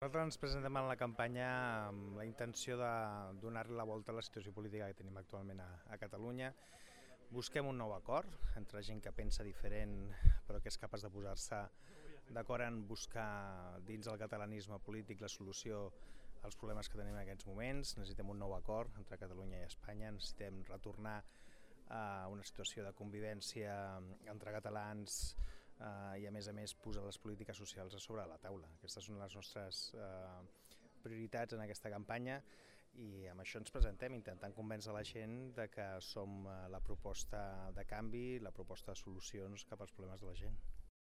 Nosaltres ens presentem en la campanya amb la intenció de donar-li la volta a la situació política que tenim actualment a, a Catalunya. Busquem un nou acord entre gent que pensa diferent però que és capaç de posar-se d'acord en buscar dins del catalanisme polític la solució als problemes que tenim en aquests moments. Necessitem un nou acord entre Catalunya i Espanya, necessitem retornar a una situació de convivència entre catalans eh, i a més a més posar les polítiques socials a sobre la taula. Aquestes són les nostres eh, prioritats en aquesta campanya i amb això ens presentem intentant convèncer la gent de que som eh, la proposta de canvi, la proposta de solucions cap als problemes de la gent.